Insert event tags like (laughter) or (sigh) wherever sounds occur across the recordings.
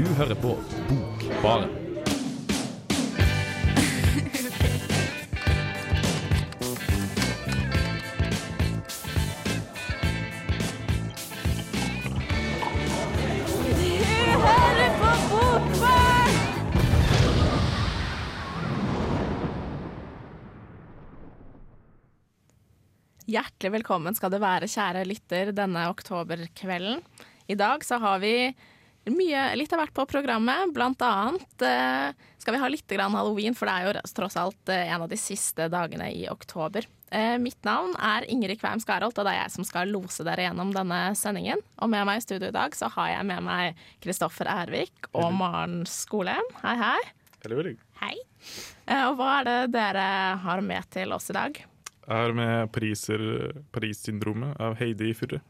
Du hører på Bokbaren. Hjertelig velkommen skal det være, kjære lytter, denne oktoberkvelden. I dag så har vi mye, litt av hvert på programmet. Blant annet eh, skal vi ha litt grann halloween, for det er jo tross alt eh, en av de siste dagene i oktober. Eh, mitt navn er Ingrid Kveim Skarholt, og det er jeg som skal lose dere gjennom denne sendingen. Og med meg i studio i dag så har jeg med meg Kristoffer Ervik og Maren Skolem. Hei, hei. Hello. Hei. Eh, og hva er det dere har med til oss i dag? Jeg har med Paris-syndromet av Heidi Furre.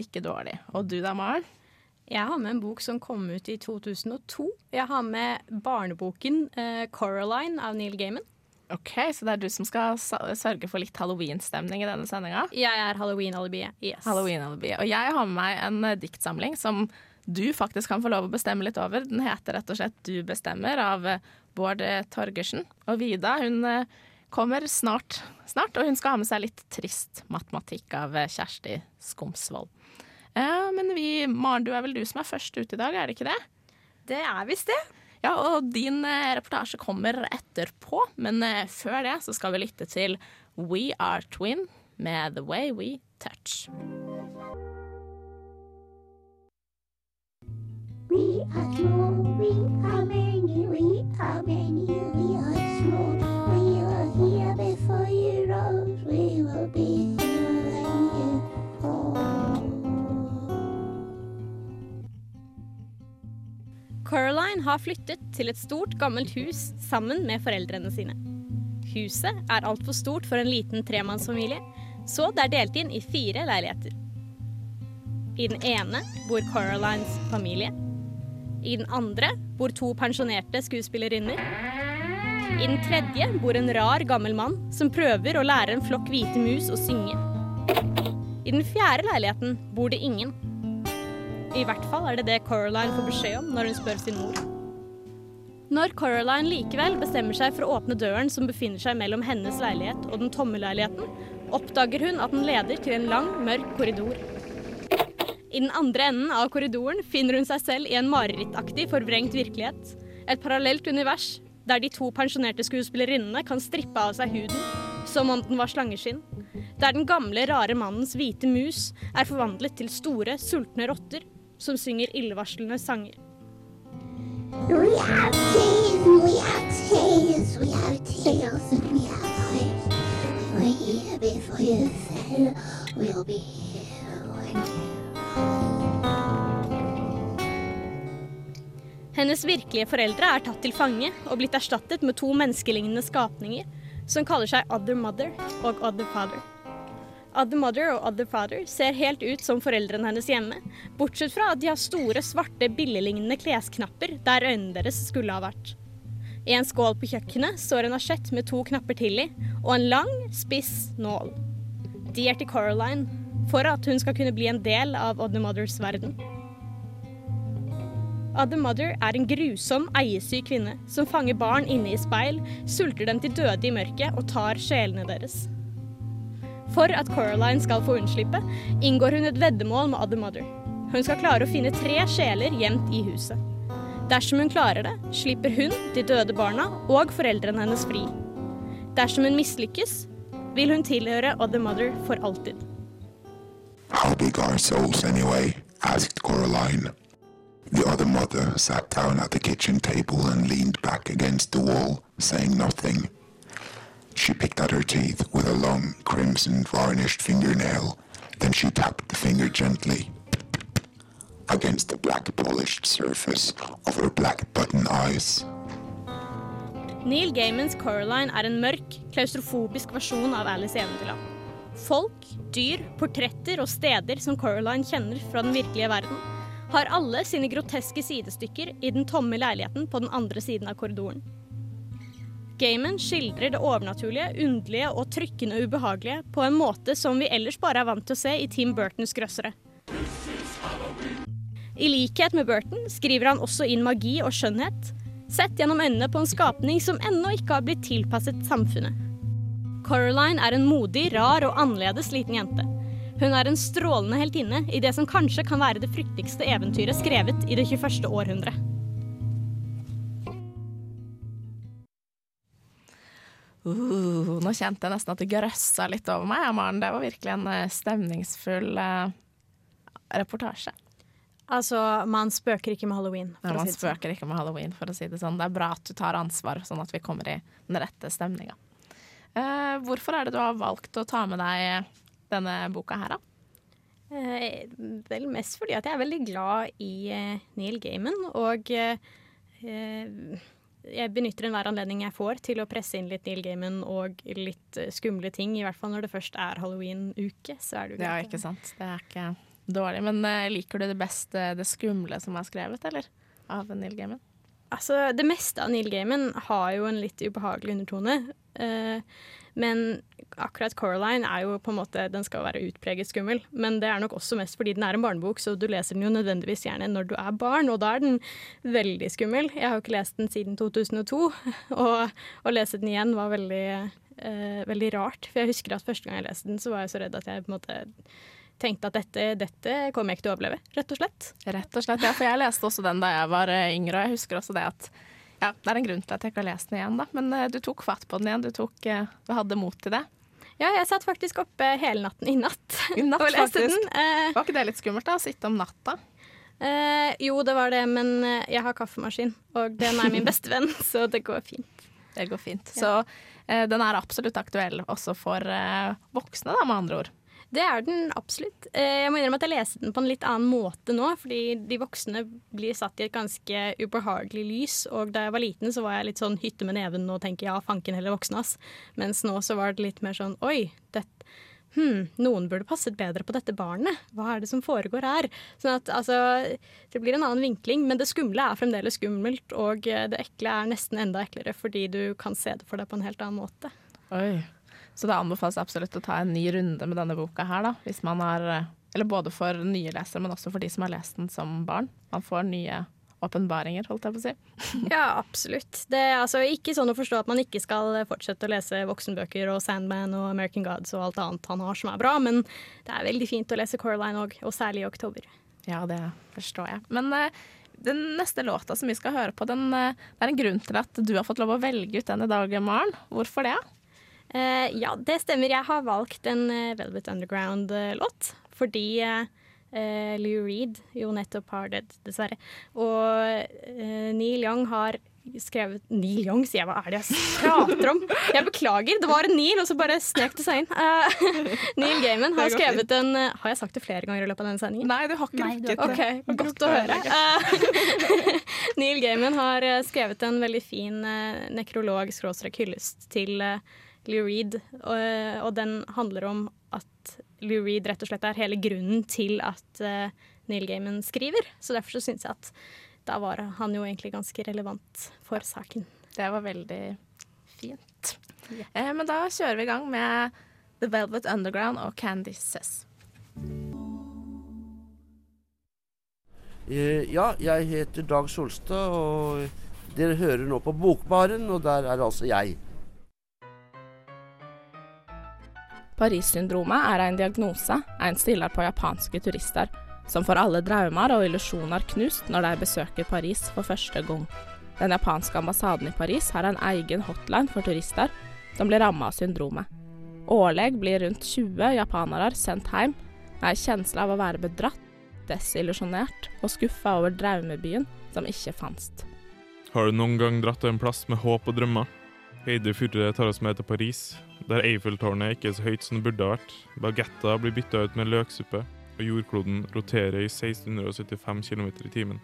Ikke dårlig. Og du da, Maren? Jeg har med en bok som kom ut i 2002. Jeg har med barneboken eh, 'Coraline' av Neil Gaiman. Ok, Så det er du som skal sørge for litt halloween-stemning i denne sendinga? Jeg er halloween-alibiet. Yes. Halloween-alibi. Og jeg har med meg en eh, diktsamling som du faktisk kan få lov å bestemme litt over. Den heter rett og slett 'Du bestemmer' av eh, Bård eh, Torgersen. Og Vida hun kommer snart, snart, og hun skal ha med seg litt trist matematikk av Kjersti Skomsvold. Eh, men vi, Maren, du er vel du som er først ute i dag, er det ikke det? Det er visst det. Ja, og din eh, reportasje kommer etterpå, men eh, før det så skal vi lytte til We Are Twin med The Way We Touch. We are small, we are many, we are many, we are small. We are here before you rose, we will be Coraline har flyttet til et stort, gammelt hus sammen med foreldrene sine. Huset er altfor stort for en liten tremannsfamilie, så det er delt inn i fire leiligheter. I den ene bor Coralines familie. I den andre bor to pensjonerte skuespillerinner. I den tredje bor en rar, gammel mann som prøver å lære en flokk hvite mus å synge. I den fjerde leiligheten bor det ingen. I hvert fall er det det Coraline får beskjed om når hun spør sin mor. Når Coraline likevel bestemmer seg for å åpne døren som befinner seg mellom hennes leilighet og den tomme leiligheten, oppdager hun at den leder til en lang, mørk korridor. I den andre enden av korridoren finner hun seg selv i en marerittaktig forvrengt virkelighet. Et parallelt univers der de to pensjonerte skuespillerinnene kan strippe av seg huden som om den var slangeskinn. Der den gamle, rare mannens hvite mus er forvandlet til store, sultne rotter som synger illevarslende sanger. We have tears, we have tears, we have tears, and we have eyes. Were here before you fell, we'll be here when Hennes virkelige foreldre er tatt til fange og blitt erstattet med to menneskelignende skapninger som kaller seg Other Mother og Other Father. Other Mother og Other Father ser helt ut som foreldrene hennes hjemme, bortsett fra at de har store, svarte, billelignende klesknapper der øynene deres skulle ha vært. I en skål på kjøkkenet står en asjett med to knapper til i, og en lang, spiss nål. De er til Coraline, for at hun skal kunne bli en del av Other Mothers verden. Other Mother er en grusom, eiesyk kvinne som fanger barn inne i speil, sulter dem til døde i mørket og tar sjelene deres. For at Coraline skal få unnslippe, inngår hun et veddemål med Other Mother. Hun skal klare å finne tre sjeler gjemt i huset. Dersom hun klarer det, slipper hun, de døde barna og foreldrene hennes fri. Dersom hun mislykkes, vil hun tilhøre Other Mother for alltid. How big are souls anyway? asked Coraline. The other mother sat down at the kitchen table and leaned back against the wall, saying nothing. She picked at her teeth with a long, crimson, varnished fingernail. Then she tapped the finger gently against the black polished surface of her black button eyes. Neil Gaimans Coraline er en mørk, klaustrofobisk versjon av Alice i Eventyrland. Folk, dyr, portretter og steder som Coraline kjenner fra den virkelige verden, har alle sine groteske sidestykker i den tomme leiligheten på den andre siden av korridoren. Gaiman skildrer det overnaturlige, underlige og trykkende ubehagelige på en måte som vi ellers bare er vant til å se i Tim Burtons grøssere. I likhet med Burton skriver han også inn magi og skjønnhet, sett gjennom øynene på en skapning som ennå ikke har blitt tilpasset samfunnet. Coraline er en modig, rar og annerledes liten jente. Hun er en strålende heltinne i det som kanskje kan være det frykteligste eventyret skrevet i det 21. århundre. Uh, nå kjente jeg nesten at det grøssa litt over meg, Maren. Det var virkelig en eh, stemningsfull uh, reportasje. Altså, man spøker ikke med halloween. Ja, for å man si det sånn. spøker ikke med halloween, for å si det sånn. Det er bra at du tar ansvar, sånn at vi kommer i den rette stemninga. Uh, hvorfor er det du har valgt å ta med deg denne boka her, da? Eh, vel, mest fordi at jeg er veldig glad i eh, Neil Gaiman, og eh, eh, jeg benytter enhver anledning jeg får til å presse inn litt Neil Gaiman og litt eh, skumle ting, i hvert fall når det først er halloween-uke. Så er det jo Ja, greit ikke sant. Det er ikke dårlig. Men uh, liker du det beste, det skumle som er skrevet, eller? Av Neil Gaiman? Altså, det meste av Neil Gaiman har jo en litt ubehagelig undertone. eh, men akkurat Coraline er jo på en måte Den skal være utpreget skummel. Men det er nok også mest fordi den er en barnebok, så du leser den jo nødvendigvis gjerne når du er barn, og da er den veldig skummel. Jeg har jo ikke lest den siden 2002, (laughs) og å lese den igjen var veldig, eh, veldig rart. For jeg husker at første gang jeg leste den, så var jeg så redd at jeg på en måte tenkte at dette, dette kommer jeg ikke til å overleve, rett og slett. Rett og slett, ja. For jeg leste også den da jeg var eh, yngre, og jeg husker også det at ja, det er en grunn til at jeg ikke har lest den igjen, da. Men uh, du tok fatt på den igjen. Du, tok, uh, du hadde mot til det. Ja, jeg satt faktisk oppe hele natten i natt (laughs) I natt, faktisk. den. Uh, Var ikke det litt skummelt, da? Å sitte om natta? jo, det var det, men jeg har kaffemaskin, og den er min beste venn, (laughs) så det går fint. Det går fint. Så eh, den er absolutt aktuell også for voksne, da, med andre ord. Det er den absolutt. Eh, jeg må innrømme at jeg leser den på en litt annen måte nå, fordi de voksne blir satt i et ganske ubehagelig lys. Og da jeg var liten, så var jeg litt sånn hytte med neven og tenker ja, fanken heller voksne, ass. Mens nå så var det litt mer sånn oi, det, hm, noen burde passet bedre på dette barnet. Hva er det som foregår her? Sånn at altså Det blir en annen vinkling, men det skumle er fremdeles skummelt, og eh, det ekle er nesten enda eklere fordi du kan se det for deg på en helt annen måte. Oi. Så det anbefales absolutt å ta en ny runde med denne boka her, da. Hvis man har eh, Eller både for nye lesere, men også for de som har lest den som barn. Man får nye åpenbaringer, holdt jeg på å si. (laughs) Ja, absolutt. Det er altså ikke sånn å forstå at man ikke skal fortsette å lese voksenbøker og Sandman og American Gods og alt annet han har som er bra, men det er veldig fint å lese Coraline òg, og særlig i oktober. Ja, det forstår jeg. Men uh, den neste låta som vi skal høre på, den, uh, det er en grunn til at du har fått lov å velge ut den i dag, Maren. Hvorfor det? Eh, ja, det stemmer. Jeg har valgt en eh, Velvet Underground-låt fordi eh, eh, Lou Reed jo nettopp har dødd, dessverre. Og eh, Neil Young har skrevet Neil Young, sier jeg. Hva er det jeg prater om? Jeg beklager. Det var en Neil, og så bare snek det seg inn. Uh, (laughs) Neil Gaiman har skrevet en Har jeg sagt det flere ganger i løpet av denne sendingen? Nei, du har ikke rukket det. OK, godt å høre. Uh, (laughs) Neil Gaiman har skrevet en veldig fin uh, nekrolog-hyllest til uh, Lou Reed, og, og den handler om at Lou Reed rett og slett er hele grunnen til at uh, Neil Gaiman skriver. Så derfor så syns jeg at da var han jo egentlig ganske relevant for saken. Det var veldig fint. Eh, men da kjører vi i gang med The Velvet Underground og Candy Says. Eh, Ja, jeg heter Dag Solstad, og dere hører nå på Bokbaren, og der er altså jeg. Paris-syndromet er en diagnose en stiller på japanske turister, som får alle drømmer og illusjoner knust når de besøker Paris for første gang. Den japanske ambassaden i Paris har en egen hotline for turister som blir rammet av syndromet. Årlig blir rundt 20 japanere sendt hjem med en kjensle av å være bedratt, desillusjonert og skuffa over drømmebyen som ikke fantes. Har du noen gang dratt til en plass med håp og drømmer? Heidi Furre tar oss med til Paris, der Eiffeltårnet ikke er så høyt som det burde ha vært. Bagetter blir bytta ut med løksuppe, og jordkloden roterer i 1675 km i timen.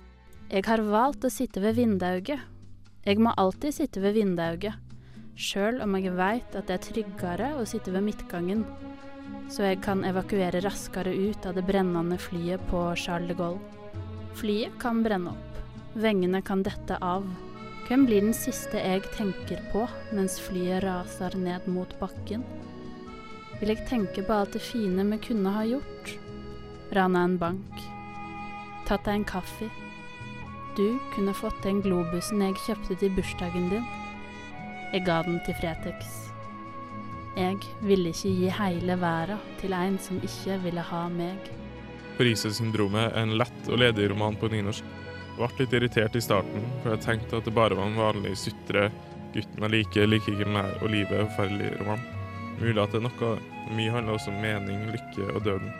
Jeg har valgt å sitte ved vindauget. Jeg må alltid sitte ved vindauget, sjøl om jeg veit at det er tryggere å sitte ved midtgangen, så jeg kan evakuere raskere ut av det brennende flyet på Charles de Gaulle. Flyet kan brenne opp, vengene kan dette av. Hvem blir den siste jeg tenker på mens flyet raser ned mot bakken? Vil jeg tenke på alt det fine vi kunne ha gjort? Rana en bank. tatt deg en kaffe. Du kunne fått den globusen jeg kjøpte til bursdagen din. Jeg ga den til Fretex. Jeg ville ikke gi hele verden til en som ikke ville ha meg. Parisersyndromet er en lett og ledig roman på nynorsk. Jeg ble litt irritert i starten, for jeg tenkte at det bare var en vanlig sutre, gutten jeg liker, liker ikke mer, og livet er forferdelig roman. Mulig at det er noe Mye handler også om mening, lykke og døden.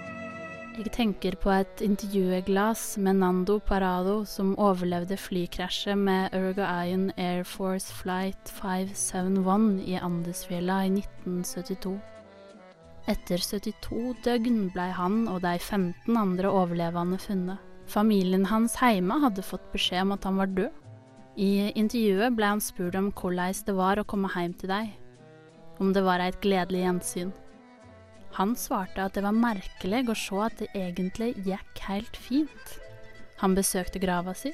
Jeg tenker på et intervjueglass med Nando Parado som overlevde flykrasjet med Uruguayan Air Force Flight 571 i Andesfjella i 1972. Etter 72 døgn blei han og de 15 andre overlevende funnet. Familien hans hjemme hadde fått beskjed om at han var død. I intervjuet ble han spurt om hvordan det var å komme hjem til deg, om det var et gledelig gjensyn. Han svarte at det var merkelig å se at det egentlig gikk helt fint. Han besøkte grava si,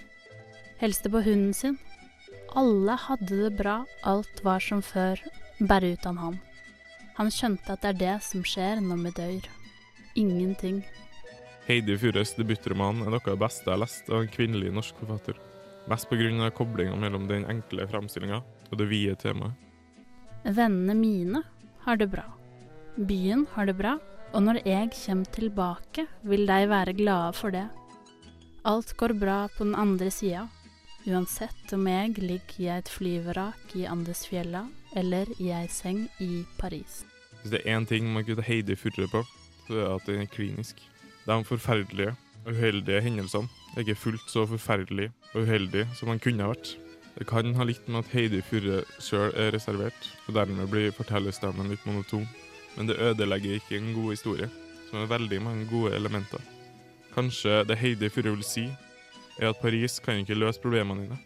helste på hunden sin. Alle hadde det bra, alt var som før, bare uten han. Han skjønte at det er det som skjer når vi dør. Ingenting. Heidi Furøs debutroman er noe av det beste jeg har lest av en kvinnelig norsk forfatter. Mest pga. koblinga mellom den enkle framstillinga og det vide temaet. Vennene mine har det bra. Byen har det bra, og når jeg kommer tilbake, vil de være glade for det. Alt går bra på den andre sida, uansett om jeg ligger i et flyvrak i Andesfjella eller i ei seng i Paris. Hvis det er én ting man kunne ta Heidi Furre på, så er det at den er klinisk. De forferdelige og uheldige hendelsene er ikke fullt så forferdelige og uheldige som de kunne ha vært. Det kan ha litt med at Heidi Furre sjøl er reservert, og dermed blir fortellerstemmen litt monoton. Men det ødelegger ikke en god historie, som har veldig mange gode elementer. Kanskje det Heidi Furre vil si, er at Paris kan ikke løse problemene dine.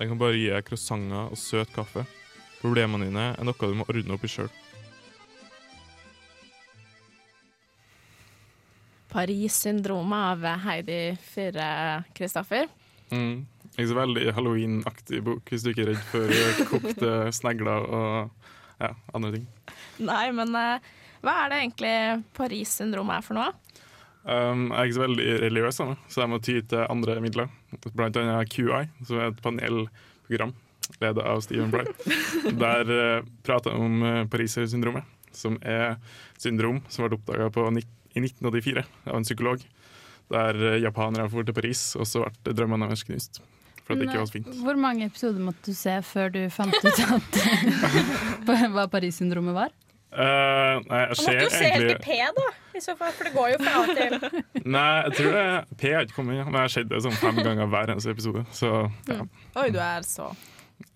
Den kan bare gi deg croissanter og søt kaffe. Problemene dine er noe du må ordne opp i sjøl. Paris-syndromet av Heidi Fyrre, Kristoffer. Mm. Ikke så veldig halloween-aktig bok, hvis du ikke er redd for kokte snegler og ja, andre ting. Nei, men uh, hva er det egentlig Paris-syndromet er for noe? Um, jeg er ikke så veldig religiøs, så jeg må ty til andre midler. Blant annet QI, som er et panelprogram ledet av Stephen Bright. (laughs) Der uh, prater han om uh, Pariser-syndromet, som er syndrom som ble oppdaga i 1984 av en psykolog. Der japanere japanere dro til Paris, og så ble drømmene deres knust. For at det ikke var så fint. Hvor mange episoder måtte du se før du fant ut at (laughs) hva Paris-syndromet var? Uh, nei, jeg ser måtte jo se helt i P, da, i så fall, for det går jo fra A til (laughs) Nei, jeg tror det P har ikke kommet, men jeg har sett det sånn fem ganger hver eneste episode. Så ja, Oi, du er så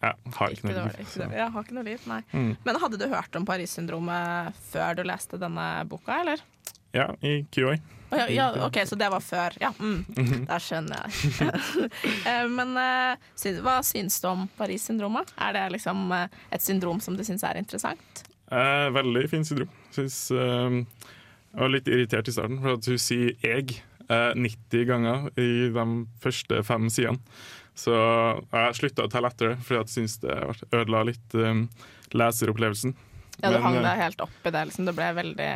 jeg har ikke ikke noe dårlig. liv. Ikke Jeg har ikke noe liv, nei. Mm. Men hadde du hørt om Paris-syndromet før du leste denne boka, eller? Ja, i QI. Å ja, ja, OK, så det var før. Ja, mm, da skjønner jeg. (laughs) Eh, Men uh, hva syns du om Paris-syndromet? Er det liksom uh, et syndrom som du syns er interessant? Eh, veldig fin syndrom. Syns, uh, jeg var litt irritert i starten, for at hun sier 'jeg' eh, 90 ganger i de første fem sidene. Så jeg slutta å telle etter det, fordi jeg syns det ødela litt eh, leseropplevelsen. Ja, du hang deg helt opp i det, liksom. Det ble veldig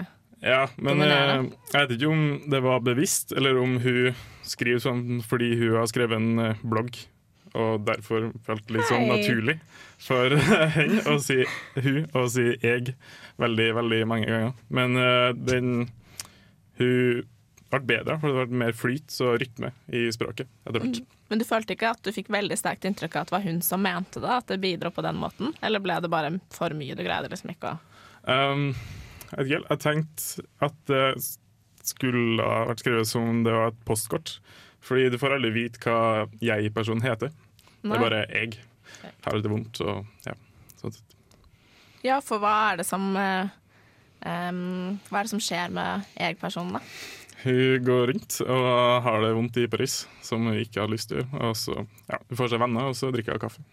Ja, men jeg, jeg vet ikke om det var bevisst, eller om hun skriver sånn fordi hun har skrevet en eh, blogg, og derfor felt litt sånn naturlig for (laughs) henne å si hun og si jeg veldig, veldig mange ganger. Men uh, den Hun ble bedre, for det ble mer flyt og rytme i språket etter hvert. Men du følte ikke at du fikk veldig sterkt inntrykk av at det var hun som mente det? At det bidro på den måten? Eller ble det bare for mye? Du greide liksom ikke å Um, jeg. Jeg tenkte at det skulle ha vært skrevet som om det var et postkort. Fordi du får aldri vite hva jeg-personen heter. Det er bare jeg. Har det vondt og ja. Sånn. sett. Ja, for hva er det som eh, em, Hva er det som skjer med jeg-personen, da? Hun går rundt og har det vondt i Paris, som hun ikke har lyst til. Og så ja, hun får seg venner, og så drikker hun kaffe.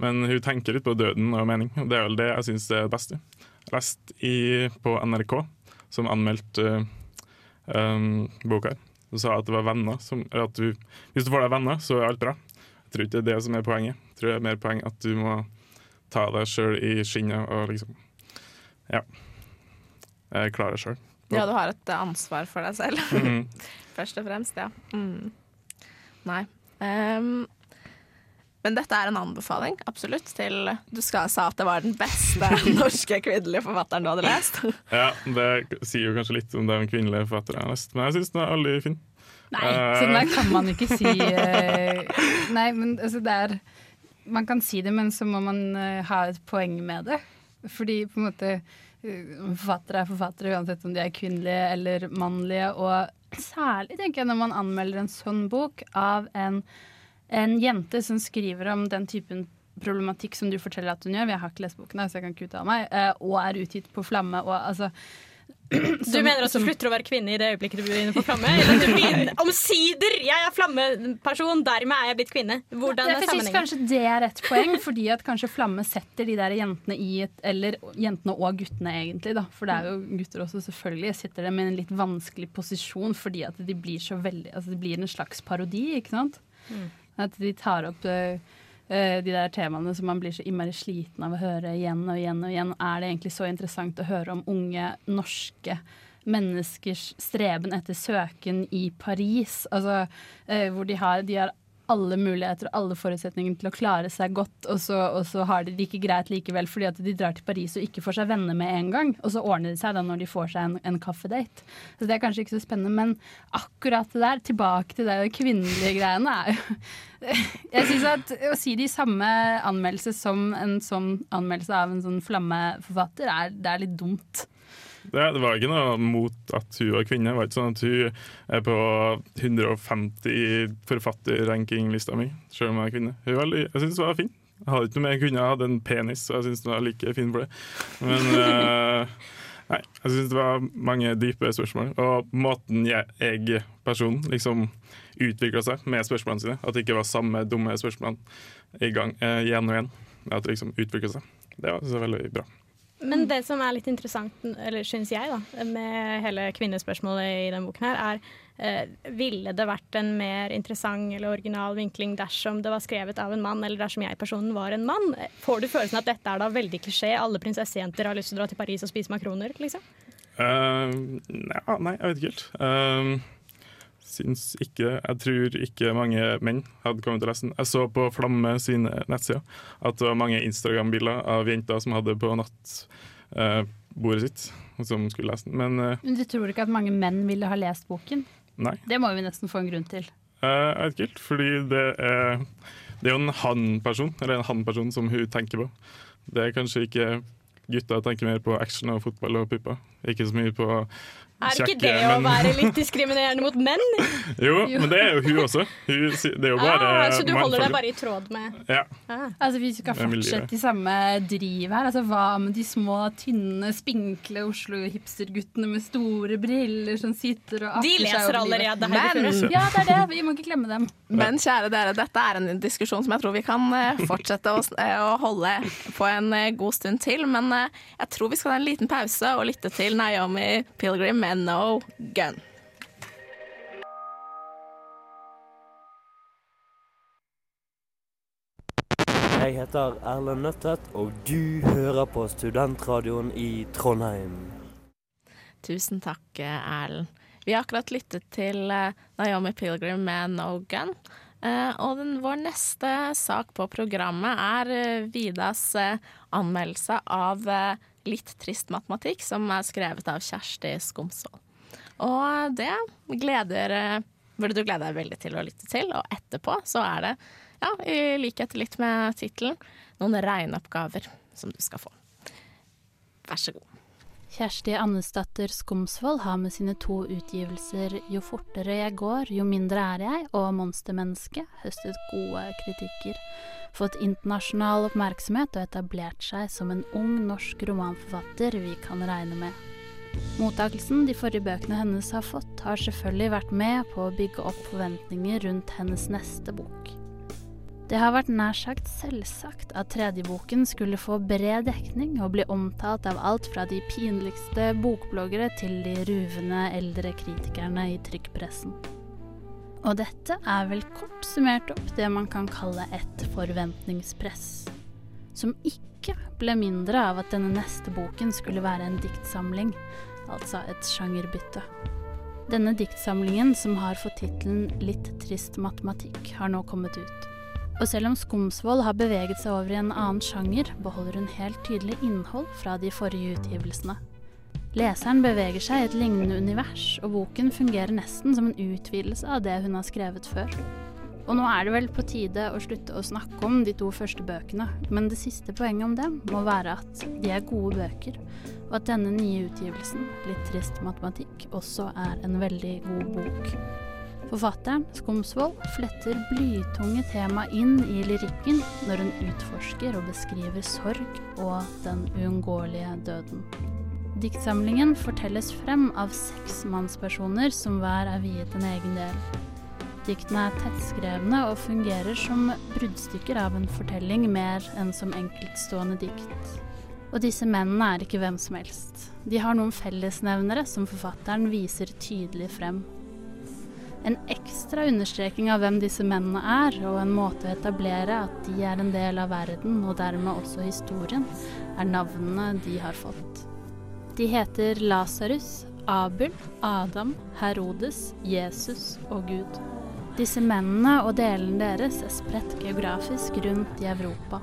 Men hun tenker litt på døden og mening, og det er vel det jeg syns er det beste. Jeg leste i, på NRK, som anmeldte um, boka her, og sa at det var venner som at du, Hvis du får deg venner, så er alt bra. Jeg tror ikke det er det som er poenget. Jeg tror det er mer poeng at du må ta deg sjøl i skinnet og liksom Ja. eh, Klare deg sjøl. Ja, du har et ansvar for deg selv, Mhm. (laughs) først og fremst. ja. Mm. Nei. Ehm, men dette er en anbefaling, absolutt, til Du skal, sa at det var den beste (laughs) norske kvinnelige forfatteren du hadde lest. (laughs) Ja, Det sier jo kanskje litt om de kvinnelige forfatteren jeg har lest, men jeg syns den er veldig fin. Nei, Eh, sånn der kan man ikke si eh, Nei, men altså det er Man kan si det, men så må man eh, ha et poeng med det. Fordi på en måte forfattere er forfattere uansett om de er kvinnelige eller mannlige. Og særlig tenker jeg når man anmelder en sånn bok av en, en jente som skriver om den typen problematikk som du forteller at hun gjør. Jeg har ikke lest boken, så jeg kan ikke uttale meg. eh, Og er utgitt på flamme. Og altså (clears throat) Du mener at du slutter å være kvinne i det øyeblikket du begynner på flamme? Eller du begynner, (laughs) Omsider! Jeg er flammeperson, dermed er jeg blitt kvinne. Hvordan Jeg er sammenhengen? kanskje det er et poeng, fordi at kanskje Flamme setter de der jentene i et Eller jentene og guttene, egentlig, da. For det er jo gutter også, selvfølgelig. Setter dem i en litt vanskelig posisjon fordi at de blir så veldig Altså det blir en slags parodi, ikke sant? Mm. At de tar opp eh, eh, de der temaene som man blir så innmari sliten av å høre igjen og igjen og igjen. Er det egentlig så interessant å høre om unge norske menneskers streben etter søken i Paris? Altså, eh, hvor de har, de har alle muligheter og alle forutsetninger til å klare seg godt, og så, og så har de det ikke greit likevel fordi at de drar til Paris og ikke får seg venner med en gang. Og så ordner det seg da når de får seg en, en kaffedate. Så det er kanskje ikke så spennende, men akkurat det der, tilbake til det kvinnelige greiene, er jo (laughs) Jeg syns at å si det i samme anmeldelse som en sånn anmeldelse av en sånn flammeforfatter, er, det er litt dumt. Det, det var ikke noe mot at hun var kvinne. Det var ikke sånn at hun er på 150 i forfatterrankinglista mi, selv om hun er kvinne. Hun var, jeg syns hun var fin. Jeg hadde ikke noe mer jeg kunne. Jeg hadde en penis, og jeg syns hun var like fin for det. Men uh, (laughs) nei, jeg syns det var mange dype spørsmål. Og måten jeg, jeg personen, liksom utvikla seg med spørsmålene sine, at det ikke var samme dumme spørsmålene i gang eh, igjen og igjen, at det liksom utvikla seg, det var veldig bra. Men det som er litt interessant, eller syns jeg, da, med hele kvinnespørsmålet i denne boken, her, er eh, ville det vært en mer interessant eller original vinkling dersom det var skrevet av en mann, eller dersom jeg personen var en mann? Får du følelsen at dette er da veldig klisjé, alle prinsessejenter har lyst til å dra til Paris og spise makroner, liksom? Uh, ja, nei, jeg vet ikke helt. Uh, syns ikke Jeg tror ikke mange menn hadde kommet til å lese den. Jeg så på Flamme sine nettsider at det var mange Instagram-bilder av jenter som hadde på nattbordet sitt, som skulle lese den. Men eh, Men du tror ikke at mange menn ville ha lest boken? nei. Det må vi nesten få en grunn til. Eh, jeg vet ikke fordi det er, det er jo en han-person, eller en han-person som hun tenker på. Det er kanskje ikke gutta tenker mer på action og fotball og pupper. Ikke så mye på Er ikke det å være litt (laughs) diskriminerende mot menn? Jo, men det er jo hun også. Hun, det er jo bare Ah, så du holder deg bare i tråd med Ja. ah. Altså Vi skal fortsette i samme driv her. Altså Hva med de små, tynne, spinkle Oslo-hipsterguttene med store briller som sitter og De leser allerede Men- Heidi Furre. Ja, det er det. Vi må ikke glemme dem. Men kjære dere, dette er en diskusjon som jeg tror vi kan eh, fortsette å, eh, å holde på en eh, god stund til. Men eh, jeg tror vi skal ha en liten pause og lytte til Naomi Pilgrim med No Gun. Jeg heter Erlend Nøttet, og du hører på Studentradioen i Trondheim. Tusen takk, Erlend. Vi har akkurat lyttet til eh, Naomi Pilgrim med No Gun. Eh, og den, vår neste sak på programmet er eh, Vidas anmeldelse av Litt trist matematikk, som er skrevet av Kjersti Skomsvold. Og det gleder eh, burde du glede deg veldig til å lytte til. Og etterpå så er det, ja, i likhet litt med tittelen, noen regneoppgaver som du skal få. Vær så god. Kjersti Annesdatter Skomsvold har med sine to utgivelser Jo fortere jeg går, jo mindre er jeg og Monstermenneske høstet gode kritikker, fått internasjonal oppmerksomhet og etablert seg som en ung norsk romanforfatter vi kan regne med. Mottakelsen de forrige bøkene hennes har fått, har selvfølgelig vært med på å bygge opp forventninger rundt hennes neste bok. Det har vært nær sagt selvsagt at tredjeboken skulle få bred dekning og bli omtalt av alt fra de pinligste bokbloggere til de ruvende eldre kritikerne i trykkpressen. Og dette er vel kort summert opp det man kan kalle et forventningspress. Som ikke ble mindre av at denne neste boken skulle være en diktsamling, altså et sjangerbytte. Denne diktsamlingen, som har fått tittelen Litt trist matematikk, har nå kommet ut. Og selv om Skomsvold har beveget seg over i en annen sjanger, beholder hun helt tydelig innhold fra de forrige utgivelsene. Leseren beveger seg i et lignende univers, og boken fungerer nesten som en utvidelse av det hun har skrevet før. Og nå er det vel på tide å slutte å snakke om de to første bøkene, men det siste poenget om dem må være at de er gode bøker, og at denne nye utgivelsen, Litt trist matematikk, også er en veldig god bok. Forfatteren, Skomsvold, fletter blytunge tema inn i lyrikken når hun utforsker og beskriver sorg og den uunngåelige døden. Diktsamlingen fortelles frem av seks mannspersoner som hver er viet en egen del. Diktene er tettskrevne og fungerer som bruddstykker av en fortelling mer enn som enkeltstående dikt. Og disse mennene er ikke hvem som helst. De har noen fellesnevnere som forfatteren viser tydelig frem. En ekstra understreking av hvem disse mennene er, og en måte å etablere at de er en del av verden, og dermed også historien, er navnene de har fått. De heter Lasarus, Abel, Adam, Herodes, Jesus og Gud. Disse mennene og delene deres er spredt geografisk rundt i Europa.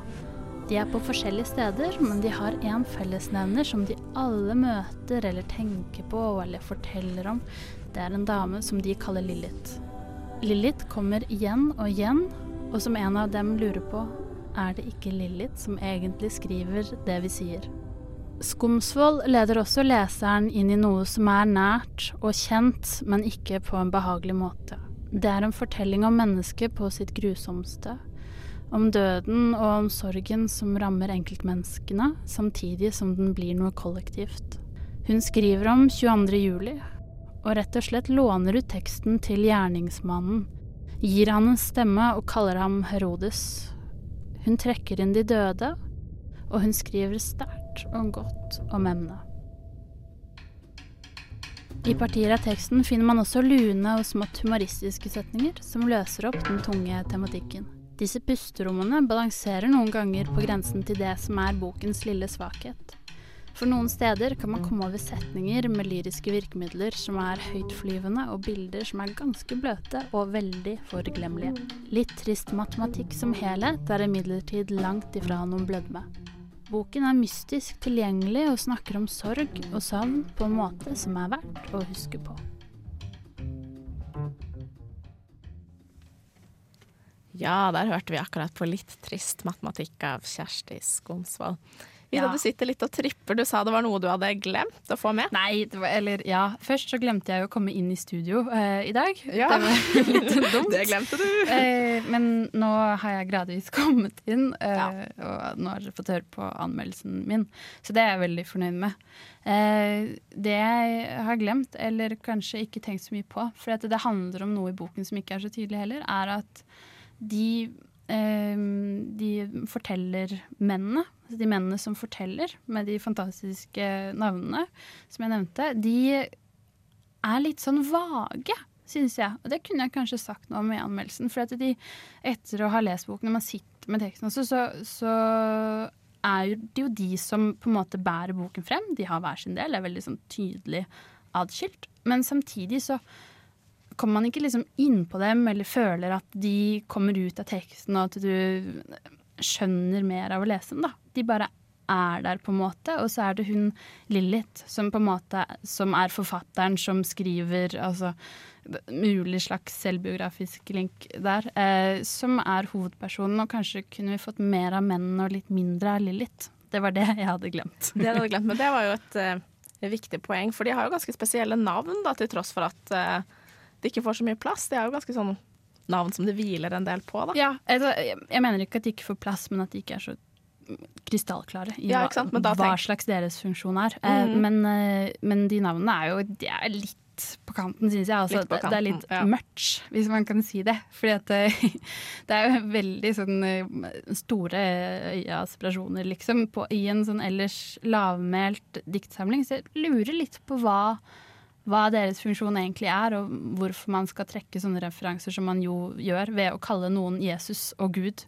De er på forskjellige steder, men de har én fellesnevner som de alle møter eller tenker på eller forteller om. Det er en dame som de kaller Lilith. Lilith kommer igjen og igjen, og som en av dem lurer på, er det ikke Lilith som egentlig skriver det vi sier? Skomsvold leder også leseren inn i noe som er nært og kjent, men ikke på en behagelig måte. Det er en fortelling om mennesket på sitt grusomste. Om døden og om sorgen som rammer enkeltmenneskene, samtidig som den blir noe kollektivt. Hun skriver om 22. juli, og rett og slett låner ut teksten til gjerningsmannen. Gir han en stemme og kaller ham Herodes. Hun trekker inn de døde, og hun skriver sterkt og godt om emnet. I partier av teksten finner man også lune og smått humoristiske setninger som løser opp den tunge tematikken. Disse pusterommene balanserer noen ganger på grensen til det som er bokens lille svakhet. For noen steder kan man komme over setninger med lyriske virkemidler som er høytflyvende, og bilder som er ganske bløte og veldig forglemmelige. Litt trist matematikk som helhet er imidlertid langt ifra noen blødme. Boken er mystisk tilgjengelig og snakker om sorg og savn på en måte som er verdt å huske på. Ja, der hørte vi akkurat på litt trist matematikk av Kjersti Skonsvold. Ida, Ja. du sitter litt og tripper. Du sa det var noe du hadde glemt å få med. Nei, det var, eller ja. Først så glemte jeg å komme inn i studio eh, i dag. Ja. Det var (laughs) litt (laughs) dumt. Det glemte du. Eh, men nå har jeg gradvis (laughs) kommet inn, eh, og nå har dere fått høre på anmeldelsen min. Så det er jeg veldig fornøyd med. Eh, det jeg har glemt, eller kanskje ikke tenkt så mye på, for det handler om noe i boken som ikke er så tydelig heller, er at de de fortellermennene, altså de mennene som forteller med de fantastiske navnene som jeg nevnte, de er litt sånn vage, syns jeg. Og det kunne jeg kanskje sagt noe om i anmeldelsen. For at de, etter å ha lest boken, når man sitter med teksten også, så, så er det jo de som på en måte bærer boken frem. De har hver sin del, er veldig sånn tydelig adskilt. Men samtidig så kommer man ikke liksom inn på dem eller føler at de kommer ut av teksten og at du skjønner mer av å lese dem. da. De bare er der, på en måte. Og så er det hun Lillit, som på en måte som er forfatteren som skriver altså mulig slags selvbiografisk link der, eh, som er hovedpersonen. Og kanskje kunne vi fått mer av mennene og litt mindre av Lillit. Det var det jeg hadde glemt. Det hadde glemt, men det var jo et uh, viktig poeng, for de har jo ganske spesielle navn, da, til tross for at eh, ikke får så mye plass. Det er jo ganske sånn navn som det hviler en del på, da. Ja, altså, jeg, jeg mener ikke at de ikke får plass, men at de ikke er så krystallklare i Ja, hva, hva slags deres funksjon er. Eh, Mhm. men, eh, men de navnene er jo de er litt på kanten, syns jeg. Altså, på det, er litt ja. mørkt, hvis man kan si det. Fordi at det, (laughs) det er jo veldig sånn eh, store øyeaspirasjoner, liksom, på, i en sånn ellers lavmælt diktsamling. Så jeg lurer litt på hva hva deres funksjon egentlig er, og hvorfor man skal trekke sånne referanser som man jo gjør, ved å kalle noen Jesus og Gud.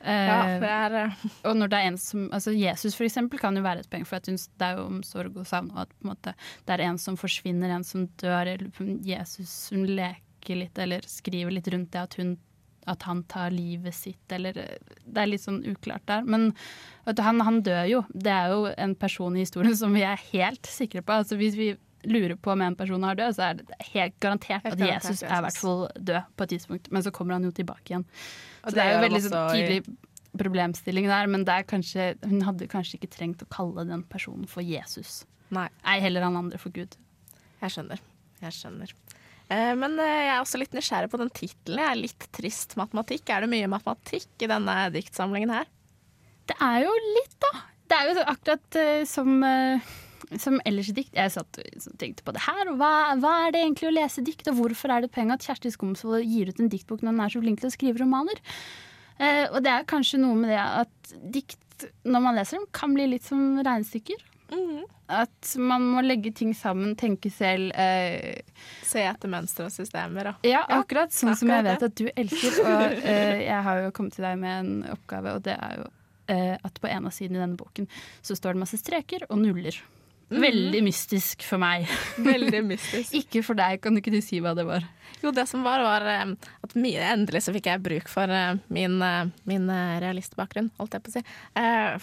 Eh, Ja, det er eh, (laughs) og når det er en som altså Jesus for eksempel kan jo være et poeng, for at hun, det er jo om sorg og savn, og at måte, det er en som forsvinner, en som dør, eller Jesus hun leker litt, eller skriver litt rundt det at hun at han tar livet sitt, eller eh, Det er litt sånn uklart der. Men vet du, han, han dør jo. Det er jo en person i historien som vi er helt sikre på. Altså Hvis vi lurer på om en person har død, så er det helt garantert Helt at Jesus er i hvert fall død på et tidspunkt. Men så kommer han jo tilbake igjen. Og Så det det er jo veldig sånn tydelig problemstilling der, men det kanskje, hun hadde kanskje ikke trengt å kalle den personen for Jesus. Nei. Ei heller han andre for Gud. Jeg skjønner. Jeg skjønner. Eh, men eh, jeg er også litt nysgjerrig på den tittelen. Jeg er litt trist matematikk. Er det mye matematikk i denne diktsamlingen her? Det er jo litt, da. Det er jo akkurat eh, som, eh, som ellers i dikt. Jeg satt og tenkte på det her. og Hva, hva er det egentlig å lese dikt, og hvorfor er det poeng at Kjersti Skomsvold gir ut en diktbok når hun er så flink til å skrive romaner? Eh, og det er kanskje noe med det at dikt, når man leser dem, kan bli litt som regnestykker. At man må legge ting sammen, tenke selv. Eh, Se etter mønstre og systemer. Da. ja, akkurat sånn som jeg Akkurat vet at du elsker. Og eh, jeg har jo kommet til deg med en oppgave, og det er jo eh, at på en av sidene i denne boken så står det masse streker og nuller. Veldig mystisk for meg. Veldig (laughs) mystisk. Ikke for deg, kan du ikke si hva det var? Jo, det som var, var eh, at endelig så fikk jeg bruk for eh, min, eh, min realistbakgrunn, holdt jeg på å si.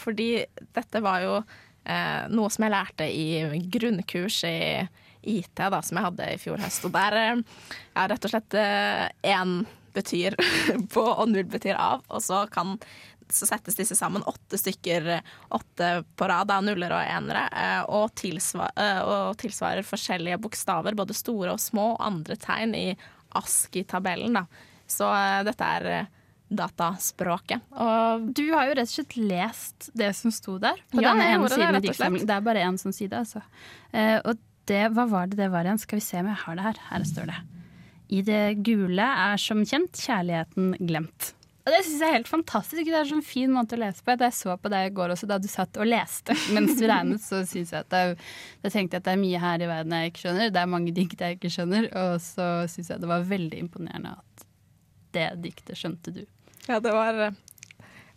Fordi dette var jo noe som jeg lærte i grunnkurs i IT, da, som jeg hadde i fjor høst. Og der ja, rett og slett én betyr (laughs) på og null betyr av, og så kan så settes disse sammen åtte stykker, åtte på rad, da, nuller og enere, eh, og, tilsvar, eh, og tilsvarer forskjellige bokstaver, både store og små, og andre tegn i ASKI-tabellen. Så eh, dette er dataspråket. Og Du har jo rett og slett lest det som sto der på Ja, denne ene siden i diktsamlingen. Det er bare én sånn side, altså. Og det, hva var det det var igjen? Skal vi se om jeg har det her. Her står det. I det gule er som kjent kjærligheten glemt. Og Det syns jeg er helt fantastisk. Det er en sånn fin måte å lese på. Jeg så på deg i går også, da du satt og leste (laughs) mens du regnet, så synes jeg at det, er- tenkte at det er mye her i verden jeg ikke skjønner. Det er mange dikt jeg ikke skjønner, og så syns jeg det var veldig imponerende at det diktet skjønte du. ja, det var eh,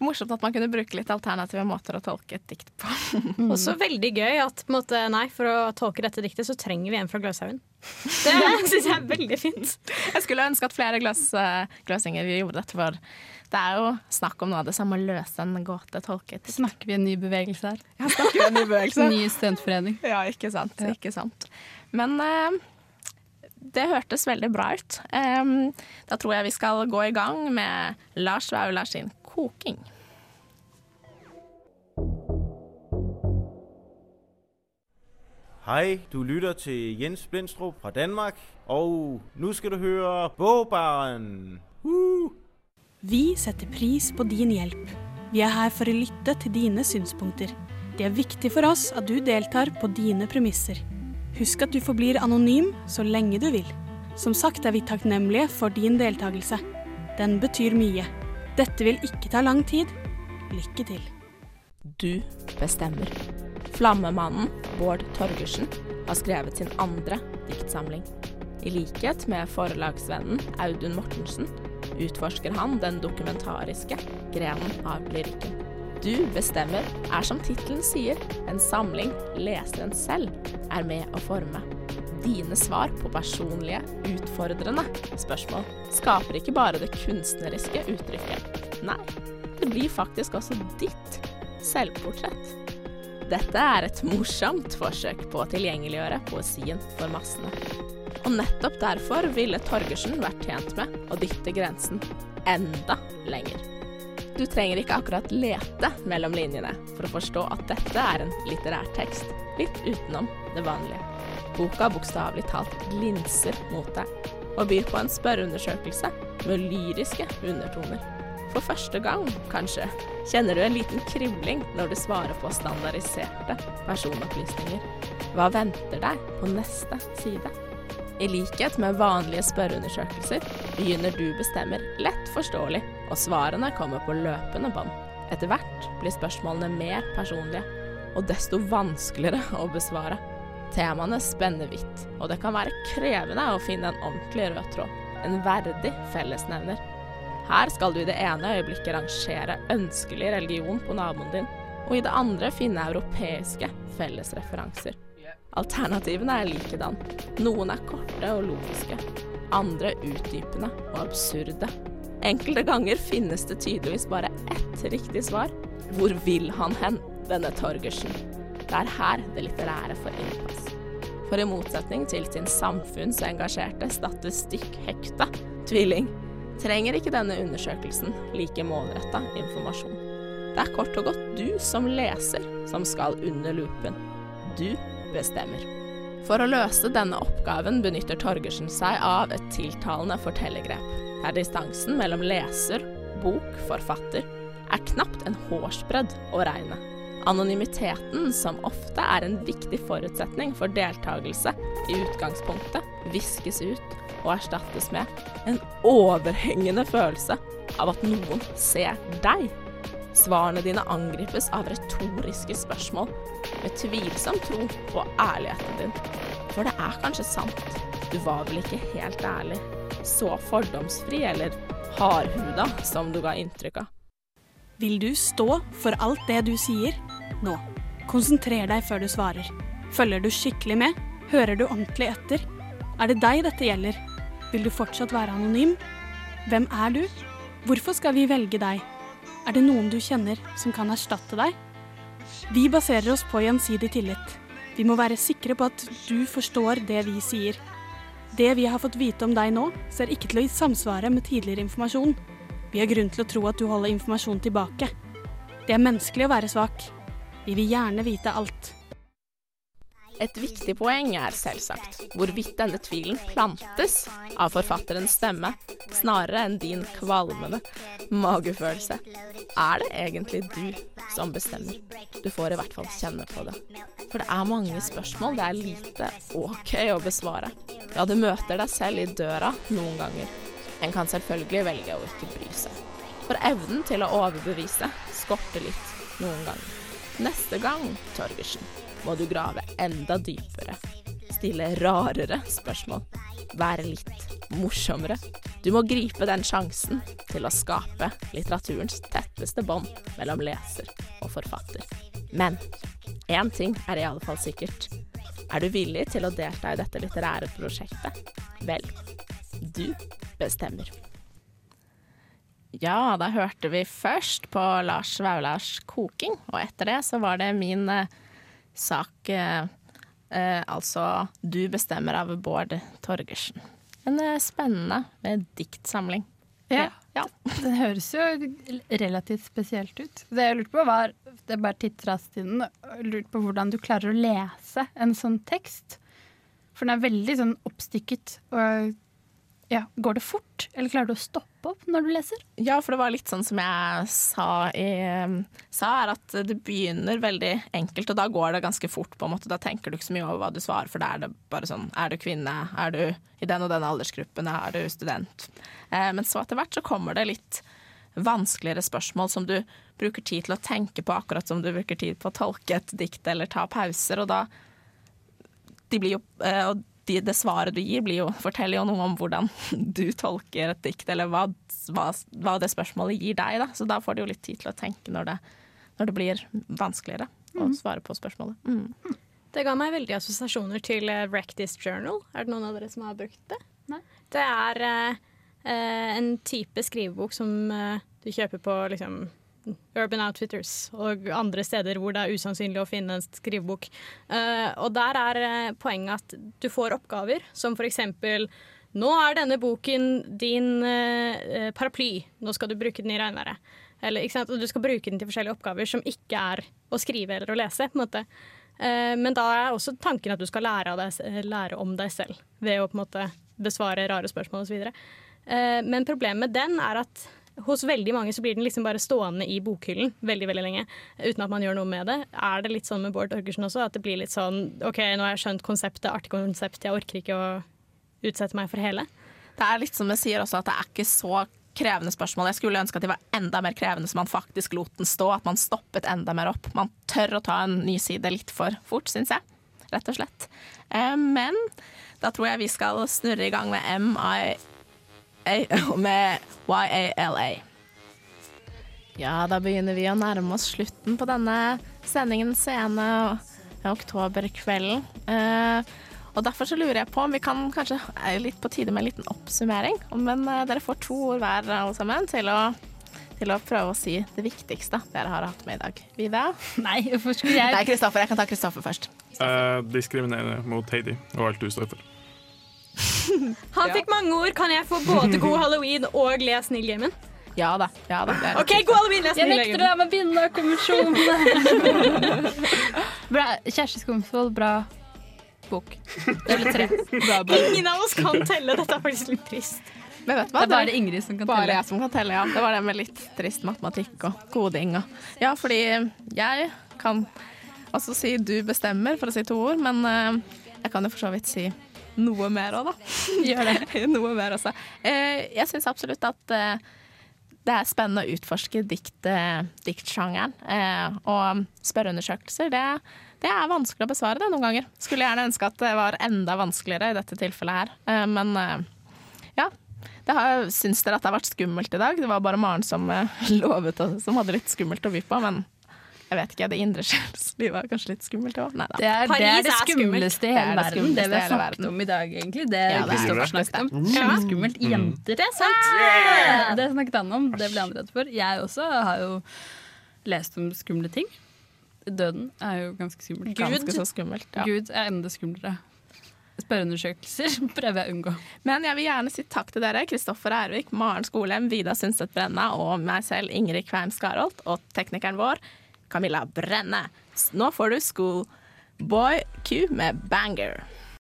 morsomt at man kunne bruke litt alternative måter å tolke et dikt på. (laughs) Også veldig gøy at på måte, nei, for å tolke dette diktet, så trenger vi en fra Gløshaugen. Det (laughs) syns jeg er veldig fint. Jeg skulle ønske at flere gløs, eh, gløsinger gjorde dette, for det er jo snakk om noe av det samme å løse en gåte, tolke et dikt. Snakker vi en ny bevegelse her? Ja, snakker vi en ny bevegelse? (laughs) Ny studentforening. Ja, ikke sant. Ikke sant. Men uh, det hørtes veldig bra ut. Um, da tror jeg vi skal gå i gang med Lars Vaular sin koking. Hej, du lytter til Jens Blindstrup fra Danmark, og nu skal du høre Bogbaren. Uh! Vi setter pris på din hjelp. Vi er her for å lytte til dine synspunkter. Det er viktig for oss at du deltar på dine premisser. Husk at du forblir anonym så lenge du vil. Som sagt er vi takknemlige for din deltakelse. Den betyr mye. Dette vil ikke ta lang tid. Lykke til. Du bestemmer. Flammemannen Bård Torgersen har skrevet sin andre diktsamling. I likhet med forlagsvennen Audun Mortensen utforsker han den dokumentariske grenen av lyrikken. Du bestemmer er som tittelen sier, en samling leseren selv er med å forme. Dine svar på personlige, utfordrende spørsmål skaper ikke bare det kunstneriske uttrykket. Nei, det blir faktisk også ditt selvportrett. Dette er et morsomt forsøk på å tilgjengeliggjøre poesien for massene. Og nettopp derfor ville Torgersen vært tjent med å dytte grensen enda lenger. Du trenger ikke akkurat lete mellom linjene for å forstå at dette er en litterær tekst, litt utenom det vanlige. Boka bokstavelig talt glinser mot deg, og byr på en spørreundersøkelse med lyriske undertoner. For første gang, kanskje, kjenner du en liten kribling når du svarer på standardiserte personopplysninger. Hva venter deg på neste side? I likhet med vanlige spørreundersøkelser begynner du bestemmer lett forståelig, og svarene kommer på løpende bånd. Etter hvert blir spørsmålene mer personlige, og desto vanskeligere å besvare. Temaene spenner vidt, og det kan være krevende å finne en ordentlig rød tråd, en verdig fellesnevner. Her skal du i det ene øyeblikket rangere ønskelig religion på naboen din, og i det andre finne europeiske fellesreferanser. Alternativene er likedan. Noen er korte og logiske, andre utdypende og absurde. Enkelte ganger finnes det tydeligvis bare ett riktig svar. Hvor vil han hen, denne Torgersen? Det er her det litterære får innpass. For i motsetning til sin samfunnsengasjerte statistikkhekta tvilling, trenger ikke denne undersøkelsen like målretta informasjon. Det er kort og godt du som leser som skal under lupen. Du bestemmer. For å løse denne oppgaven benytter Torgersen seg av et tiltalende fortellergrep, der distansen mellom leser, bok, forfatter er knapt en hårsbredd å regne. Anonymiteten, som ofte er en viktig forutsetning for deltakelse i utgangspunktet, viskes ut og erstattes med en overhengende følelse av at noen ser deg. Svarene dine angripes av retoriske spørsmål med tvilsom tro på ærligheten din. For det er kanskje sant, du var vel ikke helt ærlig, så fordomsfri eller hardhuda som du ga inntrykk av. Vil du stå for alt det du sier? Nå. Konsentrer deg før du svarer. Følger du skikkelig med? Hører du ordentlig etter? Er det deg dette gjelder? Vil du fortsatt være anonym? Hvem er du? Hvorfor skal vi velge deg? Er det noen du kjenner som kan erstatte deg? Vi baserer oss på gjensidig tillit. Vi må være sikre på at du forstår det vi sier. Det vi har fått vite om deg nå, ser ikke til å samsvare med tidligere informasjon. Vi har grunn til å tro at du holder informasjon tilbake. Det er menneskelig å være svak. Vi vil gjerne vite alt. Et viktig poeng er selvsagt hvorvidt denne tvilen plantes av forfatterens stemme, snarere enn din kvalmende magefølelse. Er det egentlig du som bestemmer? Du får i hvert fall kjenne på det. For det er mange spørsmål det er lite OK å besvare. Ja, du møter deg selv i døra noen ganger. En kan selvfølgelig velge å ikke bry seg. For evnen til å overbevise skorter litt noen ganger. Neste gang, Torgersen, må du grave enda dypere. Stille rarere spørsmål. Være litt morsommere. Du må gripe den sjansen til å skape litteraturens tetteste bånd mellom leser og forfatter. Men én ting er i alle fall sikkert. Er du villig til å delta i dette litterære prosjektet? Vel, du bestemmer. Ja, da hørte vi først på Lars Vaulars koking, og etter det så var det min eh, sak eh, eh, altså 'Du bestemmer' av Bård Torgersen. En eh, spennende diktsamling. Ja. Det høres jo relativt spesielt ut. Det jeg lurte på var, det er bare jeg lurte på hvordan du klarer å lese en sånn tekst. For den er veldig sånn oppstykket. Og ja, går det fort, eller klarer du å stoppe opp når du leser? Ja, for det var litt sånn som jeg sa, i, sa er at det begynner veldig enkelt, og da går det ganske fort. på en måte. Da tenker du ikke så mye over hva du svarer, for da er det bare sånn Er du kvinne? Er du i den og den aldersgruppen? Er du student? Eh, men så etter hvert så kommer det litt vanskeligere spørsmål som du bruker tid til å tenke på, akkurat som du bruker tid på å tolke et dikt eller ta pauser, og da de blir jo, eh, og de, det svaret du gir, blir jo, forteller jo noe om hvordan (laughs) du tolker et dikt, eller hva, hva, hva det spørsmålet gir deg. Da. Så da får du jo litt tid til å tenke når det, når det blir vanskeligere å Mm. svare på spørsmålet. Mm. Det ga meg veldig assosiasjoner til uh, Rectis Journal. Er det noen av dere som har brukt det? Det er eh, eh, en type skrivebok som eh, du kjøper på liksom, Urban Outfitters og andre steder hvor det er usannsynlig å finne en skrivebok. Eh, og der er eh, poenget at du får oppgaver som eksempel Nå er denne boken din eh, paraply. Nå skal du bruke den i regnværet. Eller? Og du skal bruke den til forskjellige oppgaver som ikke er å skrive eller å lese. på en måte. Men da er også tanken at du skal lære, deg, lære om deg selv ved å på en måte besvare rare spørsmål osv. Men problemet med den er at hos veldig mange så blir den liksom bare stående i bokhyllen veldig veldig lenge uten at man gjør noe med det. Er det litt sånn med Bård Orgersen også? At det blir litt sånn OK, nå har jeg skjønt konseptet, artig konsept, jeg orker ikke å utsette meg for hele. Det er litt som jeg sier også, at det er ikke så krevende spørsmål. Jeg skulle ønske at de var enda mer krevende, så man faktisk lot den stå. At man stoppet enda mer opp. Man tør å ta en ny side litt for fort, syns jeg. rett og slett. Eh, men da tror jeg vi skal snurre i gang med MI... med YALA. Ja, da begynner vi å nærme oss slutten på denne sendingen sene oktoberkvelden. Eh, og derfor så lurer jeg på om vi kan kanskje er litt på tide med en liten oppsummering. Men eh, dere får to ord hver alle sammen til å, til å prøve å si det viktigste dere har hatt med i dag. Vida? (laughs) Nei, hvorfor skulle jeg Nei, Kristoffer. Jeg kan ta Kristoffer først. Eh, diskriminerende mot Heidi og alt du står for. (laughs) Han fikk mange ord. Kan jeg få både god halloween og le snill-gamen? Ja da. ja da. (laughs) OK, god halloween, Jeg nekter å være med Bindekonvensjonen! (laughs) bra. Kjersti Skomsvold, bra bok. Det ble tre. Bra bok. Ingen av oss kan telle. Dette er faktisk litt trist. Men vet du Det er bare Ingrid som kan Bare telle. jeg som kan telle, ja. Det var det med litt trist matematikk og koding og Ja, fordi jeg kan også si 'du bestemmer', for å si to ord, men eh, jeg kan jo for så vidt si noe mer òg, da. (laughs) Gjør det. (laughs) noe mer også. Eh, jeg syns absolutt at eh, det er spennende å utforske dikt, eh, diktsjangeren. Og spørreundersøkelser, det, det er vanskelig å besvare det noen ganger. Skulle gjerne ønske at det var enda vanskeligere i dette tilfellet her. Men ja. Det har, syns dere at det har vært skummelt i dag? Det var bare Maren som (laughs) lovet som hadde litt skummelt å by på, men jeg vet ikke, det indre sjelslivet er kanskje litt skummelt òg. Det er, det er det skumleste i hele det verden. Det vi har snakket om i dag, egentlig. Det Ja, er Kristoffer snakket om. Mm. Kjempeskummelt. Jenter. Det er sant. Det snakket han om. Det ble han redd for. Jeg også har jo lest om skumle ting. Døden er jo ganske skummelt. Ganske så skummelt. Ja. Gud er enda skumlere. Spørreundersøkelser (laughs) prøver jeg å unngå. Men jeg vil gjerne si takk til dere, Kristoffer Ervik, Maren Skolem, Vida Sundstedt Brenna og meg selv, Ingrid Kveim Skarholt, og teknikeren vår, Camilla Brenne. Nå får du Schoolboy Q med Banger.